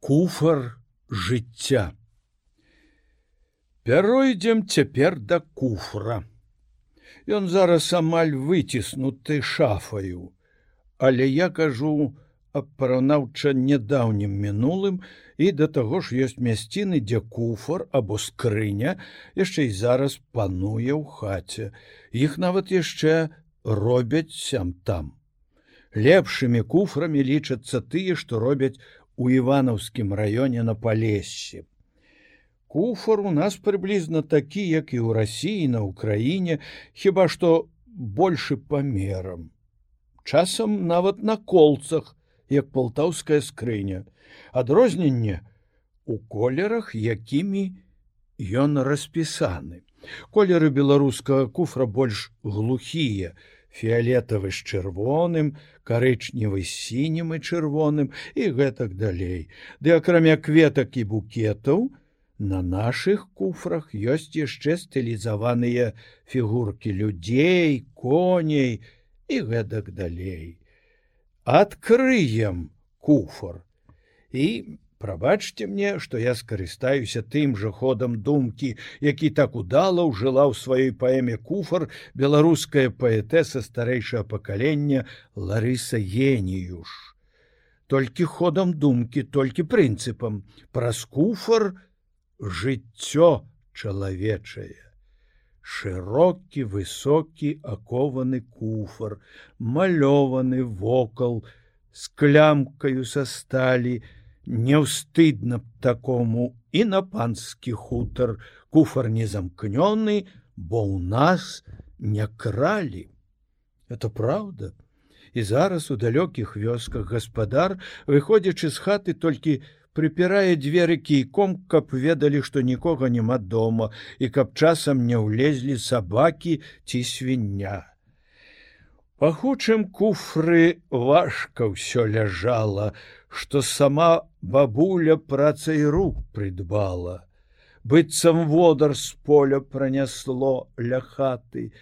куфар жыцця. Пяройдзем цяпер да куфра. Ён зараз амаль выціснуты шафаю, але я кажу параўнаўча нядаўнім мінулым і да таго ж ёсць мясціны, дзе куфар або скрыня яшчэ і зараз пануе ў хаце. Іх нават яшчэ робяць сям там. Лепшымі куфрамі лічацца тыя, што робяць у іванаўскім раёне на палесе. Куфар у нас прыблізна такі, як і ў рассіі на ўкраіне, хіба што большы памерам. Часам нават на колцах, як палтаўская скрыня, адрозненне у колерах, якімі ён распісаны. Колеры беларускага куфра больш глухія, фіолетавы з чырвоным, карычневы з сінім і чырвоным і гэтак далей. Ды акрамя кветак і букетаў, на нашых куфрах ёсць яшчэ стылізаваныя фігуркі людзей, коней і гэтак далей. Адкрыем куфор і Прабачце мне, што я скарыстаюся тым жа ходам думкі, які так удала ўжыла ў сваёй паэме куфар беларуская паэтэса старэйшае пакалення Ларыса Геніюш. Толькі ходам думкі, толькі прынцыпам, праз куфар жыццё чалавечае. Шырокі, высокі акованы куфар, малёваны вокал, з клямкаю са сталі, Неўстыдна б такому і на панскі хутар куфар не замкнёны, бо ў нас не кралі. Это праўда. І зараз у далёкіх вёсках гаспадар, выходзячы з хаты толькі прыпірае дзверы кійком, каб ведалі, што нікога няма дома і каб часам не ўлезлі сабакі ці свіння. Пахучым куфры важка ўсё ляжала, што сама бабуля працай рук прыдбала. быццам водар з поля пронесло ля хаты,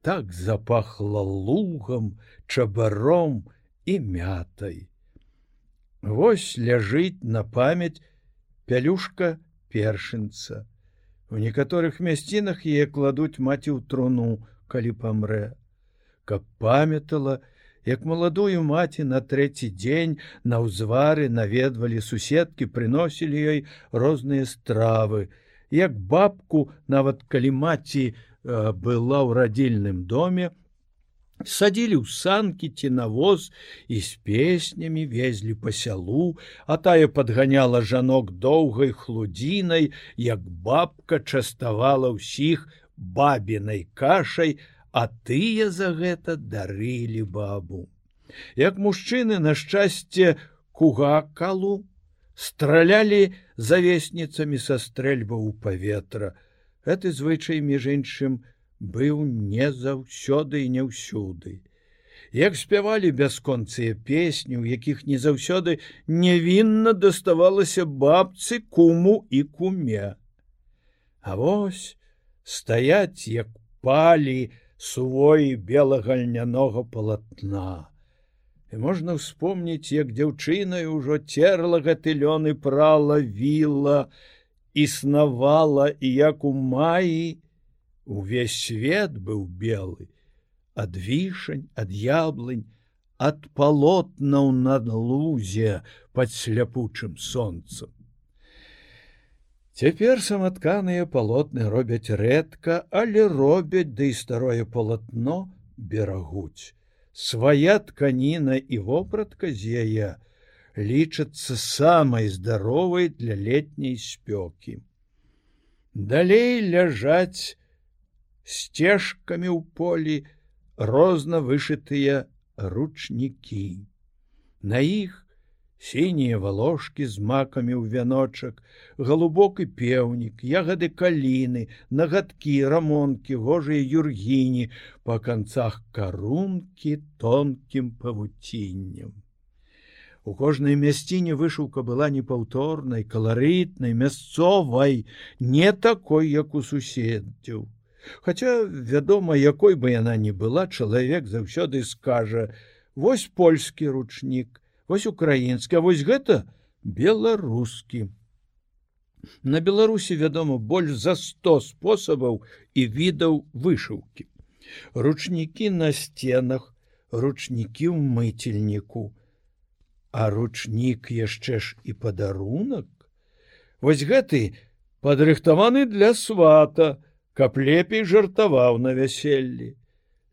так запахло лугам, чабаром і мятай. Вось ляжыць на памяць пялюшка першынца. У некаторых мясцінах яе кладуць маці ў труну, калі памрэ, каб памятала, як маладую маці на трэці дзень на ўзвары наведвалі суседкі прыносілі ёй розныя стравы. Як бабку нават калі маці э, была ў радзільным доме садзілі ў санкі ці навоз і з песнямі везлі па сялу а тая падганяла жанок доўгай хлудзінай як бабка частавала ўсіх бабінай кашай а тыя за гэта дарылі бабу. Як мужчыны на шчасце кугакалу стралялі завесніцамі са стрэльба ў паветра. Гэты звычай між іншым быў не заўсёды і не ўсюды. Як спявалі бясконцыя песні, у якіх не заўсёды нявінна даставалася бабцы куму і куме. А вось стаяць як палі, сувой белага льнянога палатна. І можна вспомніць, як дзяўчына ўжо церла гэты лён і прала віла, існавала і як у маі увесь свет быў белы, ад вішань, ад яблынь, ад палотнаў над лузе пад сляпучым сонцам. Цяпер саматканыя палотны робяць рэдка, але робяць ды да і старое палатно берагуць. Свая тканіна і вопратка з яе лічацца самай здаровай для летняй спёкі. Далей ляжаць сцежкамі ў полі розна вышытыя ручнікі. На іх сінія валожкі з макамі ў вяночак, галубок і пеўнік, ягады каліны, нагадкі, рамонкі, гожыя юргіні, па канцах карункі тонкім павуціннем. У кожнай мясціне вышыўка была непаўторнай, каларытнай, мясцовай, не такой, як у суседдзяў. Хаця, вядома, якой бы яна ні была, чалавек заўсёды скажа: « Вось польскі ручнік, вось украінскі, вось гэта беларускі. На Беларусі вядома больш за 100 спосабаў і відаў вышыўкі. Ручнікі на сценах, ручнікі ў мыцельніку, а ручнік яшчэ ж і падарунак. Вось гэты падрыхтаваны для свата, каб лепей жартаваў на вяселлі.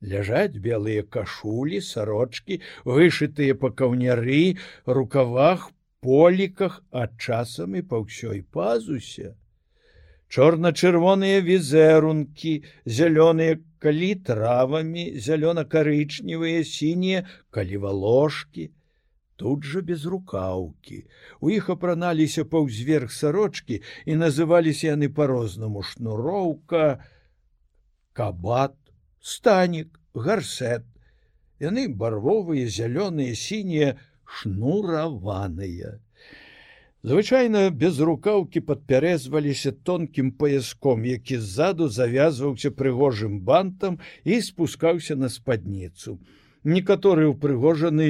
Ляжаць белыя кашулі, сарочки, вышытыя па каўняры, рукавах поліках, а часам і па ўсёй пазусе. Чорна-чырвоныя візерункі, зялёныя калі травамі, зялёна-карычневыя сінія, калі валожкі, тут жа без рукаўкі. У іх апраналіся паўзверх сарочки і называліся яны по-рознаму шнуроўка, кабат, станік, гарсет. Яны барвовыя, зялёныя, сінія, шнураваныя. Звычайна без рукаўкі падпярэзваліся тонкім паяском, які ззаду завязваўся прыгожым бантам і спускаўся на спадніцу. Некаторы ўпрыгожаны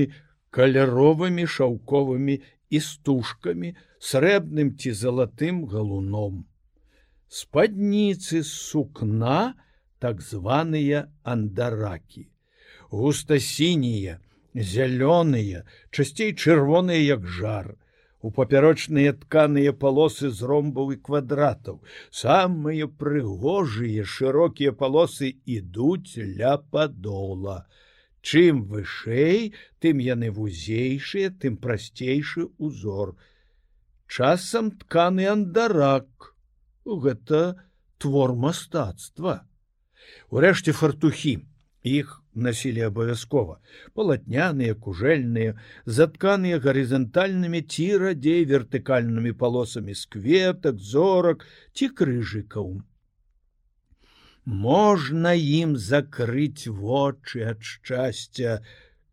каляровымі шаўковымі і стужкамі, срэбным ці залатым галуном. Спадніцы сукна так званыя андаракі. Густа-сінія, зялёныя, часцей чырвоныя як жар. У папярочныя тканыя палосы з ромбаў і квадратаў. Самыя прыгожыя шырокія палосы ідуць ля падола. Чым вышэй, тым яны вузейшыя, тым прасцейшы узор. Часам тканы андарак. Гэта твор мастацтва. Урэшце фартухі іх насілі абавязкова. Палатняныя кужэльныя затканыя гарызантальнымі ці радзей вертыкальнымі палосамі з кветак зорак ці крыжыкаў. Можна ім закрыць вочы ад шчасця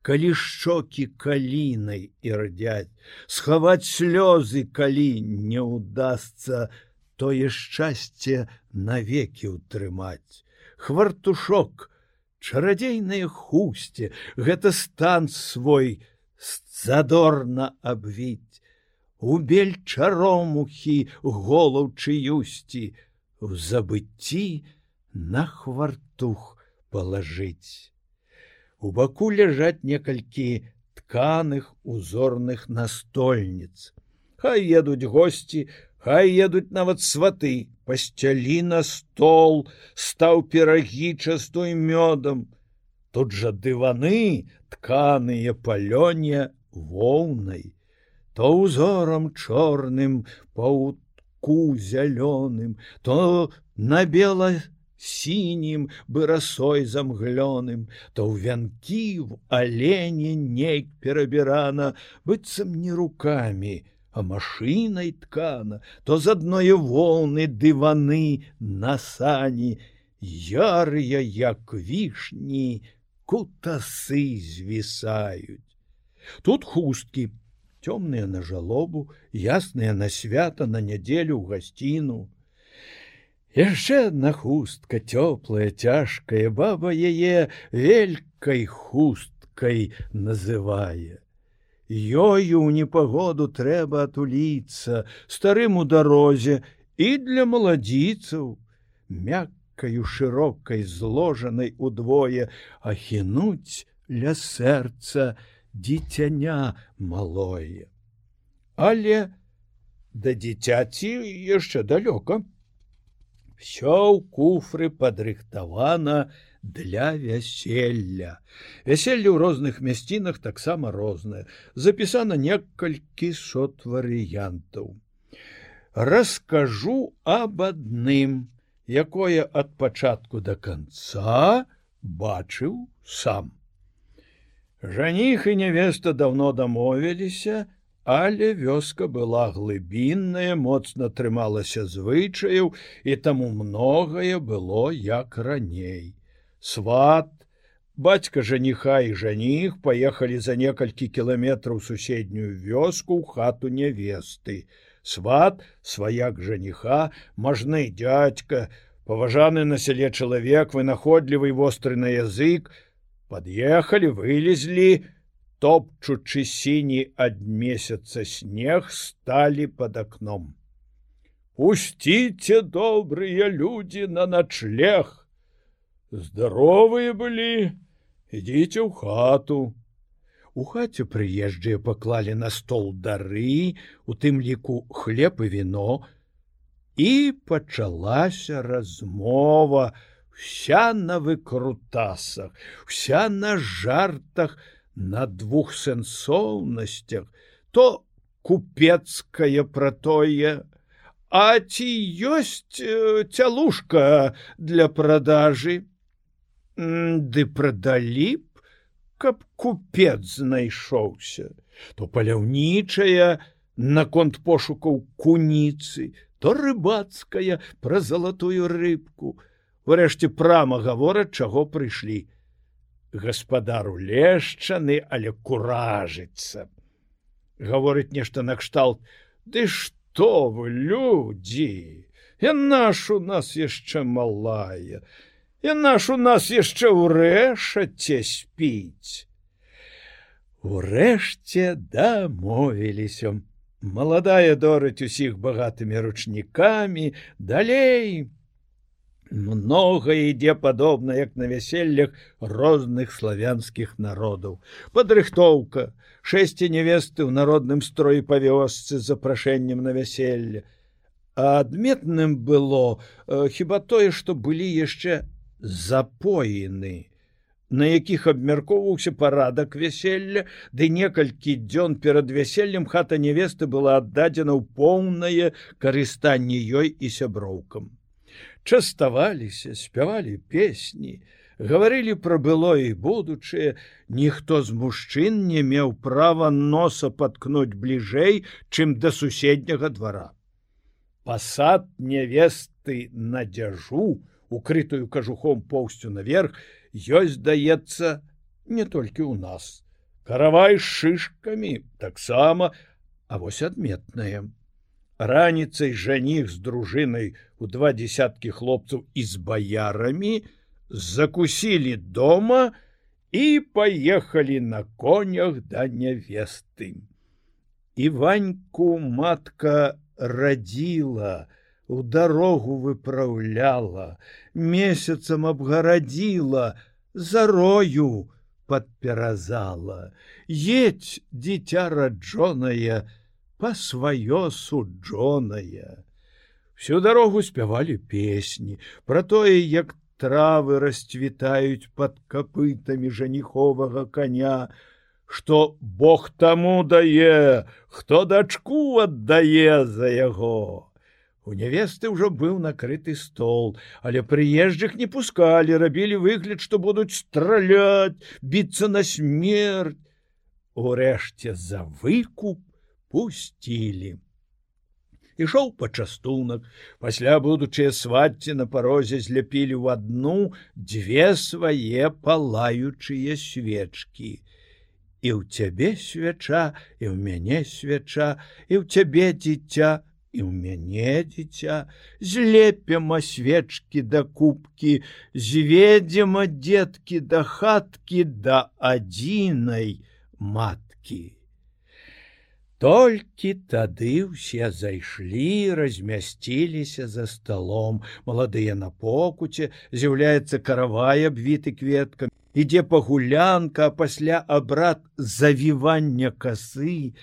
калі шчокі калінай і радзяць. Схаваць слёзы калі не ўдасца тое шчасце навекі ўтрымаць хвартушок чарадзейныя хусце гэта стан свой задорна абвіць. У бель чаромухі голаў чыюсці у забыцці на хвартух палажыць. У баку ляжаць некалькі тканых узорных настольніц. Хай едуць госці Хай едуць нават сваты, пасцялі на стол, стаў перагі частой мёдам. Тут жа дываны, тканыя палёне воўнай, то узорам чорным паутку зялёным, то на бела сінім бы расой замглёным, то ў вянкі в алене нейк перабірана, быццам не руками, а машинай ткана, то з адной волны дываны на сані, ярыя, як вішні, кутасы звісаюць. Тут хусткі, цёмныя на жалобу, ясныя на свята на нядзелю ў гасціну. Яшчэ адна хустка цёплая, цяжкая баба яе велькай хусткай называе. Ёю ў непагоду трэба атуліцца старым у дарозе і для маладзіцаў, мяккаю шырокай зложанай удвое ахінуць ля сэрца дзіцяня малое. Але да дзіцяці яшчэ далёка. Всё ў куфры падрыхтавана, для вяселля. Вяселле ў розных мясцінах таксама рознае. Запісана некалькі сот варыянтаў. Раскажу аб адным, якое ад пачатку да канца бачыў сам. Жаніх і нявеста давно дамовіліся, але вёска была глыбінная, моцна трымалася звычаяў і таму многае было як раней сват. Бацька жаніха і жаніх паехалі за некалькі кіламетраў суседнюю вёску ў хату нявесты сват сваяк жаніха мажны дядька паважаны на сяле чалавек вынаходлівы востры на язык. Под'ехалі вылезлі топчучы сіні ад месяца снег сталі под акном пусціце добрыя людзі на начлег здаровыя былі ідзіце ў хату. У хаце прыезджыя паклалі на стол дары у тым ліку хлеб і віно і пачалася размова вся на выкрутасах вся на жартах на двух сэнсоўнасцях то купецкае пра тое а ці ёсць э, цялушка для продажы ды прадалі б каб купец знайшоўся. То паляўнічая наконт пошукаў куніцы то рыбацкая пра залатую рыбку. Урэшце прама гавораць чаго прыйшлі. Гаспадару лешчаны але куражыцца. Гаворыць нешта накшталт. Ды што вы людзі! Я наш у нас яшчэ малая Наш у нас яшчэ ўрэшаце спіць. Урэшце дамовіліся. Маладая дораць усіх багатымі ручнікамі далей много ідзе падобна як на вяселлях розных славянскіх народаў. Падрыхтоўка. Шэсці невесты ў народным строі па вёсцы з запрашэннем на вяселле. А адметным было э, хіба тое што былі яшчэ запоены на якіх абмяркоўваўся парадак вяселля ды некалькі дзён перад вяселлем хата невесты была аддадзена ў поўнае карыстанне ёй і сяброўкам. Частаваліся спявалі песні гаварылі пра было і будучае. Ніхто з мужчын не меў права носа паткнуць бліжэй чым да суседняга двара. Пасад невесты на дзяжу укрытую кажухом поўсцю наверх ёсць даецца не толькі ў нас каравай з шышкамі таксама а вось адметнае раніцай жаніх з дружынай у два десяткі хлопцаў і з баярамі, закусілі дома і паехалі на конях да нявесты. Іваньку матка радзіла, у дарогу выпраўляла, месяцам абгарадзіла, зарою падперазала. Едь дзіця раджонае, па сваё суджонае. Всю дарогу спявалі песні, пра тое, як травы расцвітаюць под копытамі жаніховага коня что бог таму дае хто дачку аддае за яго у нявесты ўжо быў накрыты стол але прыезджых не пускалі рабілі выгляд что будуць страляць біцца на смерть. Урэшце за выкуп пусцілі. Ішоў пачастунак. Пасля будучыя свацці на парозе зляпілі ў адну дзве свае палаючыя свечкі. І ў цябе свяча і ў мяне свяча і ў цябе дзіця і ў мяне дзіця злепема свечкі да кубкі зведзема дзеткі да хаткі да адзінай маткі Толькі тады ўсе зайшлі, размясціліся за сталом, маладыя на покуце, з'яўляецца каравай абвіты кветкам, ідзе пагулянка, пасля абрад завівання касы.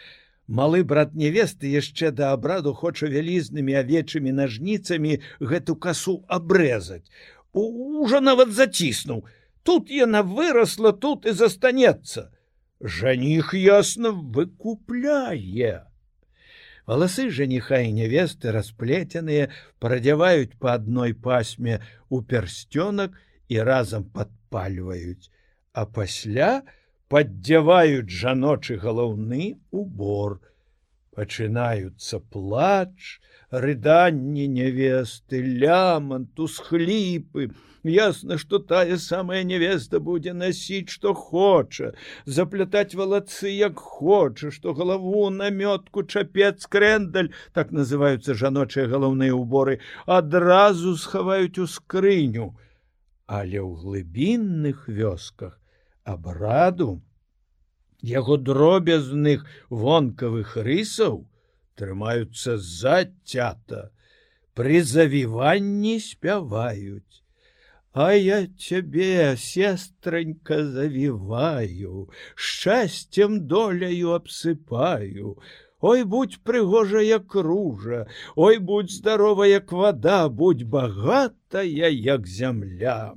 Малы брат невесты яшчэ да абраду хоча вялізнымі авечымі нажніцамі гэту касу абрэзаць. Ужо нават заціснуў. Тут яна вырасла, тут і застанецца жаніх ясно выкупляе. Валасы жаніха і нявесты расплеценыя прадзяваюць па адной пасме у пярсцёнак і разам падпальваюць, а пасля паддзяваюць жаночы галаўны убор. Пачынаюцца плач, рыданні нявесты, ляманту, схліпы, ясно что тая самая невеста будзе насіць что хоча заплятаць валацы як хоча что галаву намётку чапец крэндаль так называются жаночыя галаўныя уборы адразу схаваюць у скрыню але ў глыбінных вёсках абраду яго дробязных вонкавых рысаў трымаюцца зацята пры завіванні спяваюць. А я цябе сестранька завіваю шчасцем доляю абсыпаю. Ой будь прыгожая кружа ой будь здорова як вода будь багатая як зямля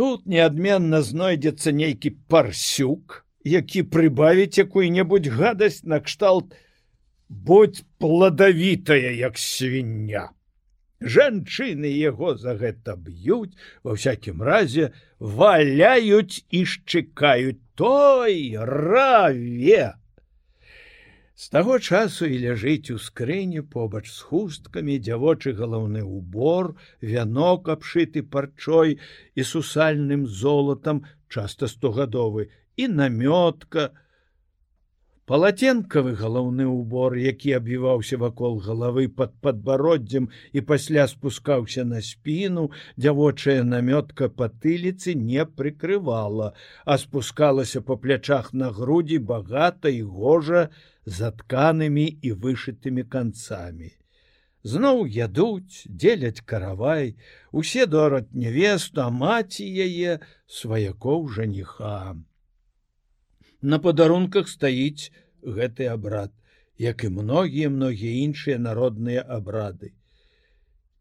тут неадменна знойдзецца нейкі парсюк які прыбавіць якую-небудзь гадасць накшталт будь пладавітая як свіння жанчыны яго за гэта б'юць ва всякім разе валяюць і шчыкаюць той раве з таго часу і ляжыць у скрыні побач з хусткамі дзявочы галаўны убор вянок абшыты парчой і сусальным золатам часта стогадовы і намётка у палаценкавы галаўны ўбор які абвіваўся вакол галавы под падбароддзем і пасля спускаўся на спіну дзявочая намётка патыліцы не прыкрывала а спускалася по плячах на грудзі багата і гожа затканымі і вышытымі канцамі. Зноў ядуць дзеляць каравай усе дорад невесту а маці яе сваякоў жаніхам на падарунках стаіць гэты абрад, як і многія многія іншыя народныя абрады.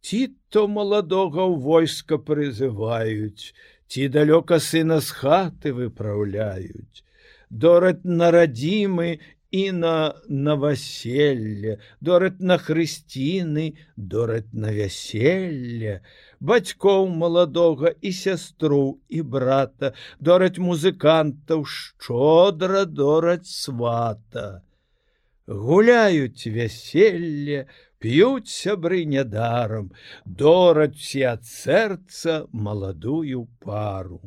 Ці то маладога ў войска прызываюць, ці далёка сына з хаты выпраўляюць. Дораць нарадзімы і на новоселле, дораць на хрысціны, дораць на вяселле, бацькоў маладога і сястру і брата, дораць музыкантаў шчодра дораць свата. Гуляюць вяселле, п'юць сябры нядарам, дораць ад сэрца маладую пару.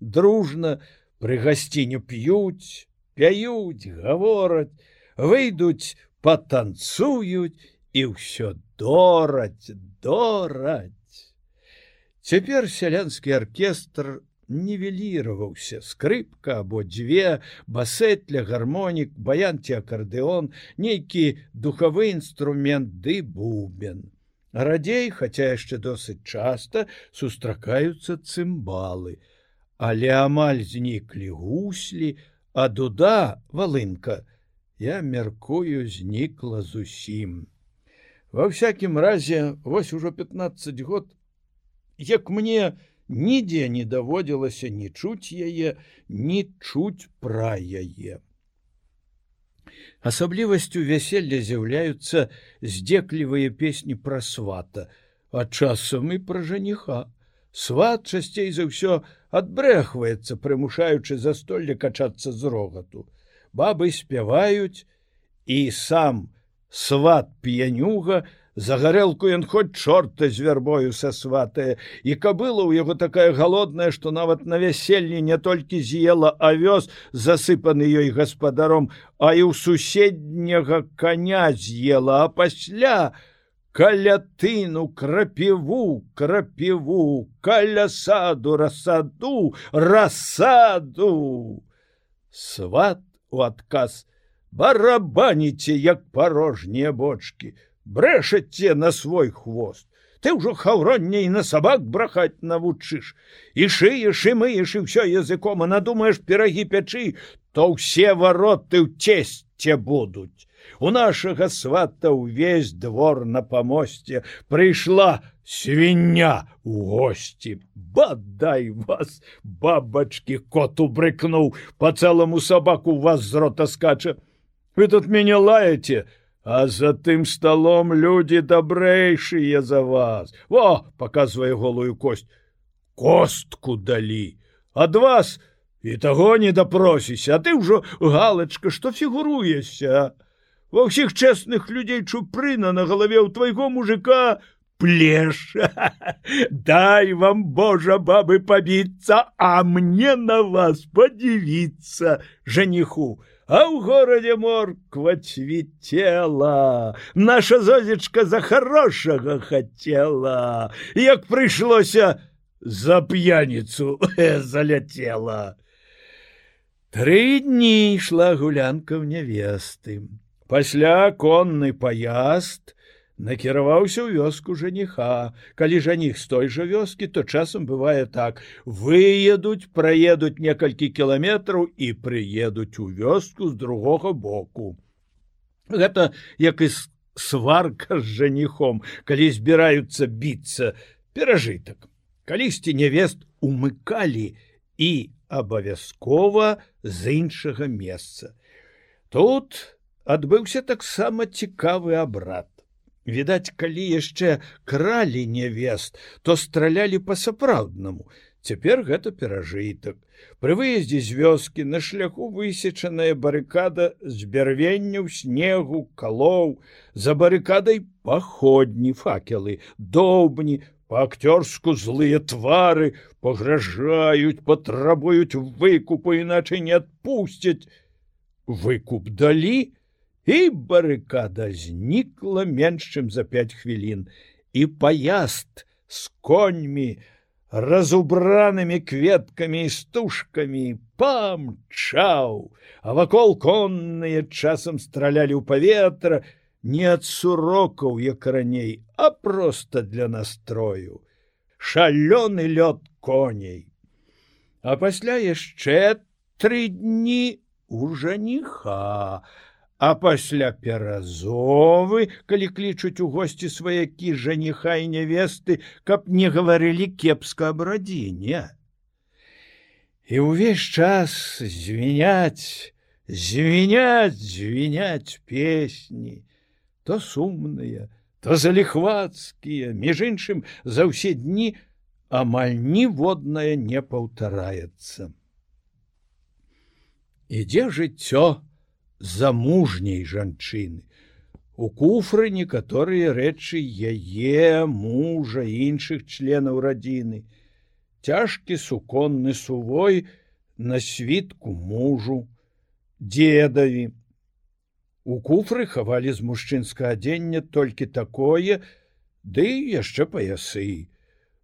Дружна пры гасціню п'юць, пяюць, гавораць, выйдуць, патанцуюць і ўсё дораць, дораць. Цяпер сялянскі аркестр нівеліраваўся. Скрыпка або дзве басетля гармонік баянці акардэон нейкі духавы інструмент ды бубен. Радзей хаця яшчэ досыць часта сустракаюцца цымбалы. Але амаль зніклі гуслі а дуда валынка я мяркую знікла зусім. Во всякім разе вось ужо 15 год як мне нідзе не даводзілася не чуць яе не чуць пра яе. Асаблівасцю вяселля з'яўляюцца здзеклівыя песні пра свата а часам і пра жаніха. Сват часцей за ўсё адбрэхваецца прымушаючы застолле качацца з рогату. Бабы спяваюць і сам сват п'янюга за гарэлку ён хоць чорта з вярбою са сватая і кабыла ў яго такая галодная што нават на вяселлі не толькі з'ела авёс засыпаны ёй гаспадаром а і ў суседняга коня з'ела. А пасля каля тыну крапіву крапіву каля саду рассаду рассаду сват у адказ. Барабаніце як парожнія бочки брэшаце на свой хвост. Ты ўжо хаўроння і на сабак брахаць навучыш. І шыеш і мыеш і ўсё языком а надумаеш перагі пячы то ўсе вароты ў цесце будуць. У нашага свата ўвесь двор на памосце. Прыйшла свіння у госці. Бадай вас бабачки кот убрыкнуў по цэлому сабаку вас з рота скача. Вы тут мяне лаеце а за тым сталом людзі дабрэйшыя за вас. Во показвае голую кость. Костку далі ад вас і таго не дапросіся а ты ўжо галачка што фігуруешся. Ва ўсіх чэсных людзей чупрына на галаве ў твайго мужика плеш дай вам божа бабы пабіцца а мне на вас подзівіцца жаніху а ў горадзе морква цвітела наша зозечка за хорошага хацела. Як прыйшлося за п'яніцу заляцела. Тры дні ішла гулянка ў нявесты. Пасля конны паязд накіраваўся ў вёску жаніха. Калі жаніх з той жа вёскі, то часам бывае так: выедуць, праедуць некалькі кіламетраў і прыедуць у вёску з другога боку. Гэта як і сварка з жаніхом, калі збіраюцца біцца перажытак. Калісьці нявест умыкалі і абавязкова з іншага месца. Тут адбыўся таксама цікавы абрад. Відаць, калі яшчэ кралі нявест, то стралялі па-сапраўднаму. Цяпер гэта перажытак. Пры выездзе з вёскі на шляху высечаная барыкада з бярвенняў снегу, калоў, за барыкадай паходні факелы, доўбні, па-акцёрску злыя твары пагражаюць, патрабуюць выкупу, іначай не адпусцяць. Выкуп далі, і барыкада знікла менш чым за пять хвілін і паяст з коньмі разубранымі кветкамі і стужкамі памчаў а вакол конныя часам стралялі ў паветра не ад сурокаў як раней а просто для настрою. Шалёны лёд коней. А пасля яшчэ тры дні у жаніха а пасля перазовы, калі клічуць у госці сваякі жаніха і нявесты, каб не гаварылі кепска аб радзіне. І ўвесь час звіняць, звіняць, звіняць песні, то сумныя, то заліхвацкія, між іншым за ўсе дні амаль ніводнае не паўтараецца. Ідзе жыццё, замужняй жанчыны. У куфры некаторыя рэчы яе мужа іншых членаў радзіны. Цяжкі суконны сувой на світку мужу, дедаві. У куфры хавалі з мужчынска адзення толькі такое, ды яшчэ паясы.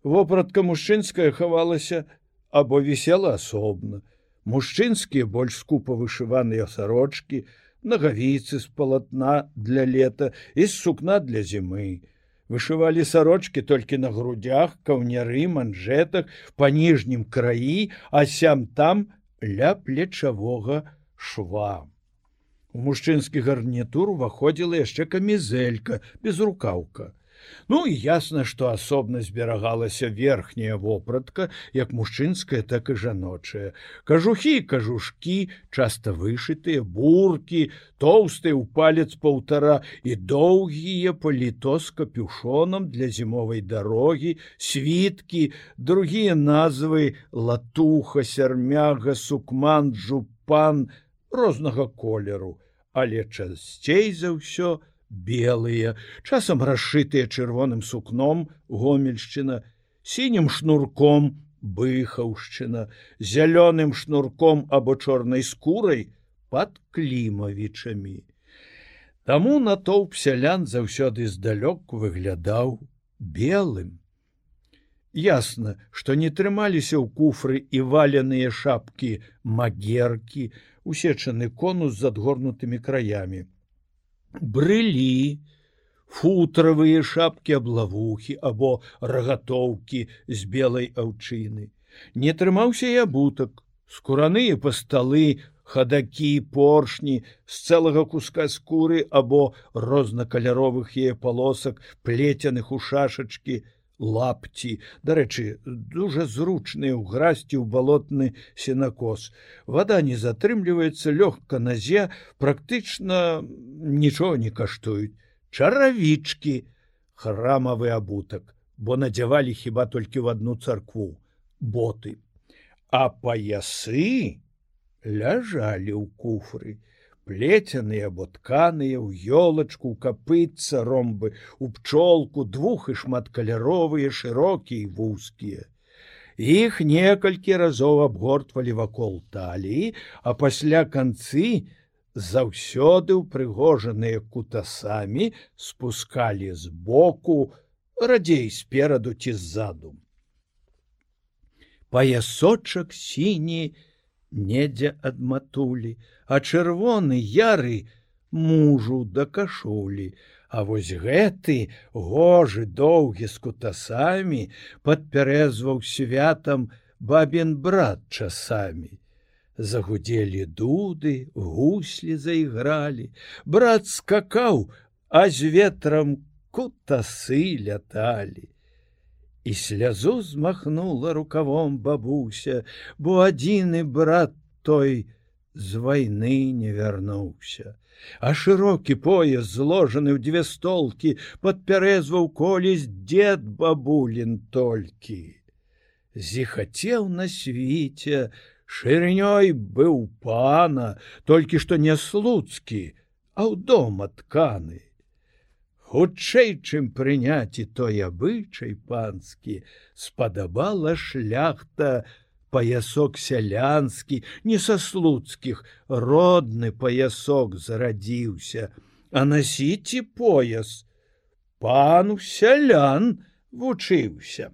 Вопратка мужчынская хавалася або вісела асобна мужчынскія больш скупа вышываныя сарочки, нагавіцы з палатна для лета і з сукна для зімы. Вышывалі сарочки толькі на грудях, каўняры, манжетах, па ніжнім краі, а сям там ля плечавога шва. У мужчынскі гарнітур уваходзіла яшчэ камізелька без рукаўка. Ну і ясна, што асобна зберагалася верхняя вопратка, як мужчынская, так і жаночая. Кажухі, кажушкі, часта вышытыя, буркі, тоўстыя ў палец паўтара і доўгія паліто з капюшонам для зімовай дарогі, світкі, другія назвы латуха, сярмяга, сукман, жупан рознага колеру, але часцей за ўсё, белыя, часам расшытыя чырвоным сукном гомельшчына, сінім шнурком быхаўшчына, зялёным шнурком або чорнай скурай под клімавічамі. Таму натоўп сялян заўсёды здалёк выглядаў белым. Ясна, што не трымаліся ў куфры і валеныя шапкі магеркі, усечаны конус з адгорнутымі краямі брылі, футравыя шапкі аблавухі або рагатоўкі з белай аўчыны. Не трымаўся і абутак, скураныя па сталы, хадакі, поршні, з цэлага куска скуры або рознакаляровых яе палосак, плецяных у шашачкі, лапці. Дарэчы дужа зручныя ў грасці ў балотны сенакос. Вода не затрымліваецца лёгка назе практычна нічого не каштуюць. Чаравічкі храмавы абутак бо надзявалі хіба толькі в одну царкву боты. А паясы ляжалі ў куфры плецяныя або тканыя ў ёлачку капыцца ромбы у пчолку двух і шматкаляровыя шырокія і вузкія. Іх некалькі разоў абгортвалі вакол таліі а пасля канцы заўсёды ўпрыгожаныя кутасамі спускалі збоку радзей спераду ці ззаду. Паясочак сіні недзе ад матулі, а чырвоны яры мужу да кашулі, А вось гэты гожы доўгі з кутасамі падпярэзваў святам бабін брат часамі. Загудзелі дуды, гуслі зайгралі, брат скакаў, а з ветрам кутасы ляталі. І слязу змахнула рукавом бабуся, бо адзіны брат той з вайны не вярнуўся. А шырокі пояс зложаны ў дзве столкі падпярэзваў колісь дзед бабулін толькі. Зіхацеў на свіце, шырынёй быў пана, толькі што не слуцкі, а ў дома тканы. Хутчэй, чым прыняць і той абычай панскі, спадабала шляхта, паясок сялянскі, не са слуцкіх, родны паясок зарадзіўся, а насіці пояс. Пану сялян вучыўся.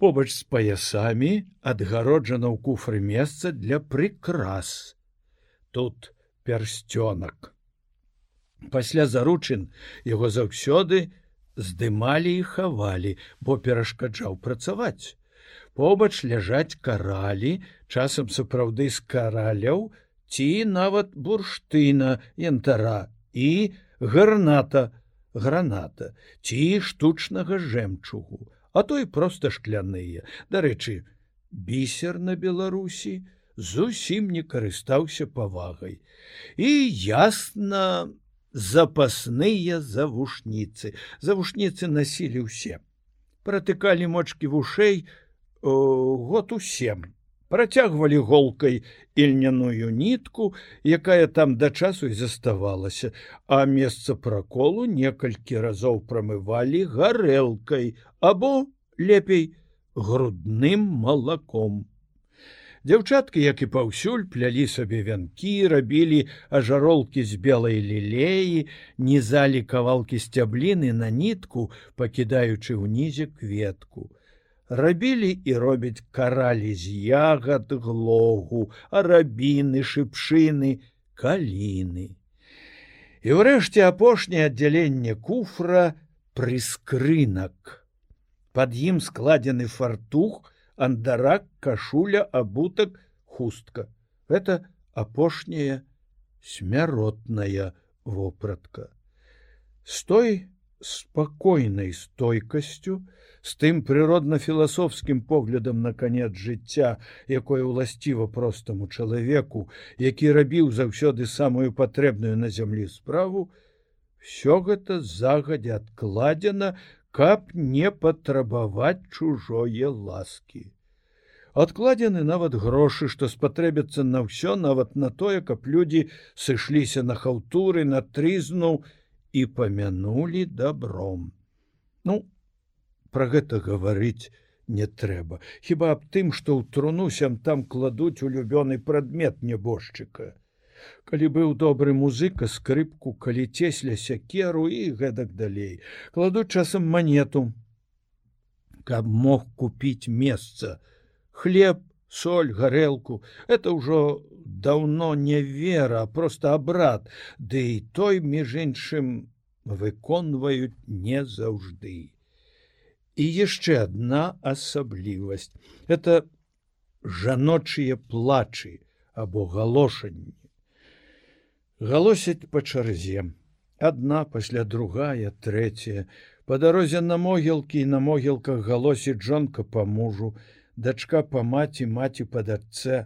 Побач з паясамі адгароджана ў куфры месца для прыкрас. Тут пярсцёнак. Пасля заручын яго заўсёды здымалі і хавалі, бо перашкаджаў працаваць. Побач ляжаць каралі часам сапраўды з караляў ці нават бурштына янтара і гарната граната ці штучнага жэмчугу а то і проста шкляныя. Дарэчы бісер на беларусі зусім не карыстаўся павагай. І ясна запасныя завушніцы. Завушніцы насілі ўсе. Пратыкалі мочки вушэй Э, год усем. Працягвалі голкай ільняную нітку, якая там да часу і заставалася, а месца праколу некалькі разоў прамывалі гарэлкай або лепей грудным малаком. Дзяўчаткі, як і паўсюль плялі сабе вянкі, рабілі ажаролкі з белай лілеі, нізалі кавалкі сцябліны на нітку, пакідаючы ўнізе кветку рабілі і робяць каралі з ягад глогу, арабіны, шыпшыны, каліны. І ўрэшце апошняе аддзяленне куфра прыскрынак. Пад ім складзены фартух, андарак, кашуля, абутак, хустка. Гэта апошняя смяротная вопратка. З той спакойнай стойкасцю, з тым прыродна-філасофскім поглядам на канец жыцця, якое ўласціва простаму чалавеку, які рабіў заўсёды самую патрэбную на зямлі справу, все гэта загадзя адкладзена, каб не патрабаваць чужое ласкі. Адкладзены нават грошы, што спатрэбяцца на ўсё нават на тое, каб людзі сышліся на хаўтуры на трызну і памянулі добром. Ну, пра гэта гаварыць не трэба хіба аб тым што ў трунусям там кладуць улюбёны прадмет нябожчыка калі быў добры музыка скрыпку калі цесля сякеру і гэтак далей. Кладуць часам манету каб мог купіць месца. Хлеб соль гарэлку это ўжо даўно не вера просто абрад. Ды і той між іншым выконваюць не заўжды. І яшчэ одна асаблівасць это жаночыя плачы або галошанні. Галосяць па чарзе, адна пасля другая, трэцяя, па дарозе на могілкі і на могілках галосіць жонка па мужу, дачка па маці маці па дачцэ,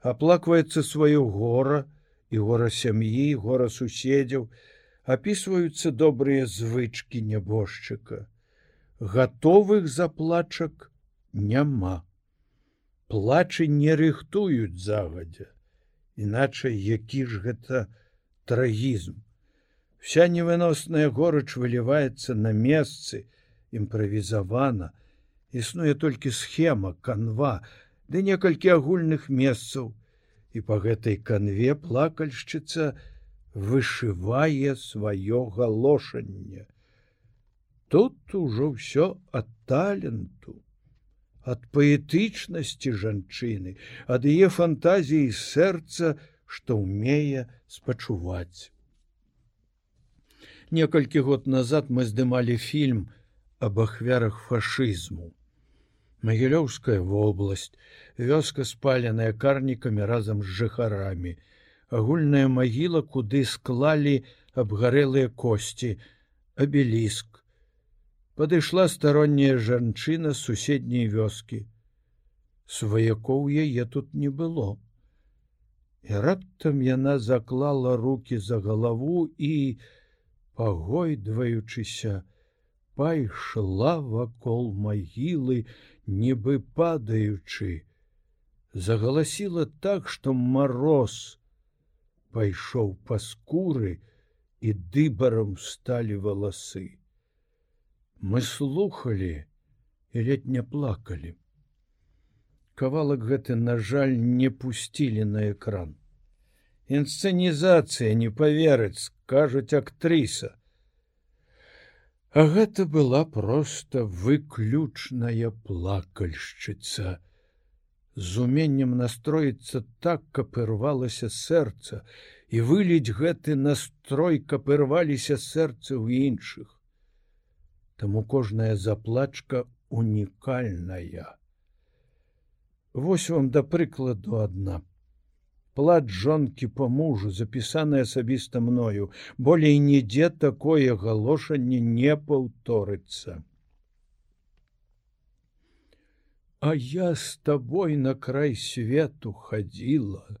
аплакваецца сваё гора і гора сям'і, гора суседзяў, апісваюцца добрыя звычки нябожчыка. Гатовых заплачак няма. Плачы не рыхтуюць загадзя, іначай які ж гэта трагізм. Вся невыносная горыч выліваецца на месцы, імправізавана, існуе толькі схема, канва, ды некалькі агульных месцаў, і па гэтай канве плакальшчыца вышывае сваё галошанне. Тут ужо ўсё ад таленту. Ад паэтычнасці жанчыны, ад яе фантазіі сэрца, што ўмее спачуваць. Некалькі год назад мы здымалі фільм аб ахвярах фашызму. Магілёўская вобласць, вёска спаленая карнікамі разам з жыхарамі, агульная магіла, куды склалі абгарэлыя косці, абеліск, падышла старонняя жанчына з суседняй вёскі. Сваякоў яе тут не было. І раптам яна заклала руки за галаву і, пагойдваючыся, пайшла вакол магілы, нібы падаючы, загаласіла так, што мароз пайшоў па скуры і дыбарам сталі валасы. Мы слухали і ледь не плакалі. Кавалак гэты, на жаль, не пусцілі на экран. Інсцэнізацыя не поверыць, кажуць актрыса. А гэта была проста выключная плакальшчыца. З уменнем настроіцца так, каб ірвалася сэрца і выліць гэты настрой, каб ірваліся сэрцы ў іншых. Таму кожная заплачка унікальная. Вось вам да прыкладу адна. Плат жонкі по мужу, запісаны асабіста мною, болей нідзе такое галошанне не паўторыцца. А я з табой на край свету хадзіла,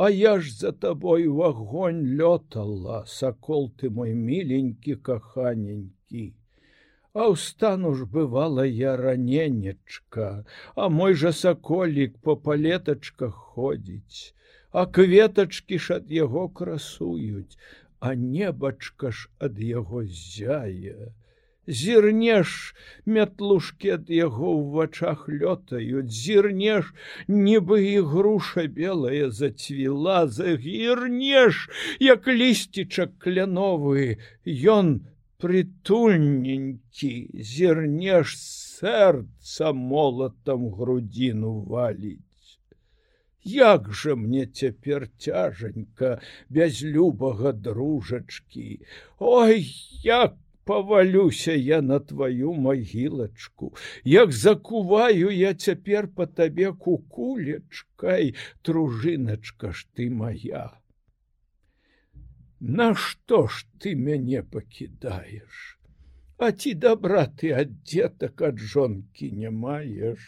А я ж за табой в агонь лётала, сакол ты мой миленькі каханенькі. А ўстану ж бывала я раненечка, А мой жа саколік по палетачках ходзіць, А кветачкі ж ад яго красуюць, а небачка ж ад яго зяе. Зірнеш мятлушкі ад яго ў вачах лётаюць, зірнеш, нібы і груша белая зацвіла, загірнеш, як лісцічак кляновы, ён, притульненькі зірнеш сэрца молатам грудзіну валіць. Як жа мне цяпер цяжанька без любага дружачкі, Ой, як павалюся я на твою магілачку, як закуваю я цяпер по табе кукулечкай, тружыначка ж ты моя. Нашто ж ты мяне пакідаеш? А ці добра ты ад дзетак ад жонкі не маеш?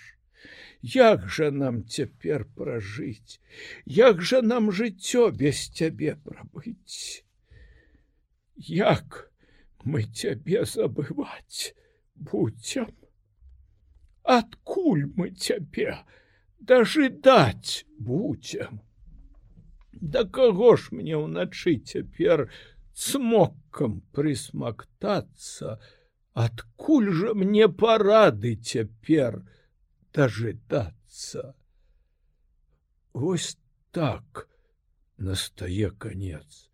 Як жа нам цяпер пражыць? Як жа нам жыццё без цябе прабыць? Як мы цябе забываць будзем? Адкуль мы цябе дажидаць будзем? Да каго ж мне ўначы цяпер смоккам прысмактацца, адкуль жа мне парады цяпер дажыдацца. Вось так настае конец.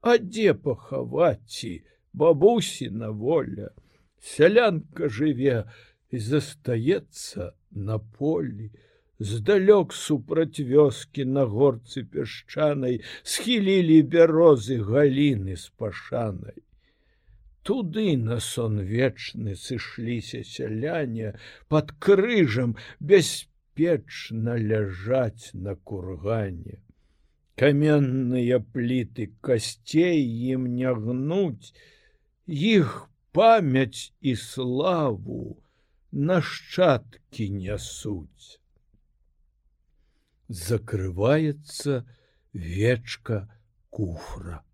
А дзе пахаваці, бабусіна воля, сялянка жыве і застаецца на полі, здалёк супраць вёскі на горцы пясчанай схілілі бярозы галіны з пашанай. Туды на сон вечны сышліся сяляне под крыжам бяспечна ляжаць на кургане. Каменныя пліты касцей ім не гнуць, іх памяць і славу нашчадкі нясуць закрывается вечка куфра.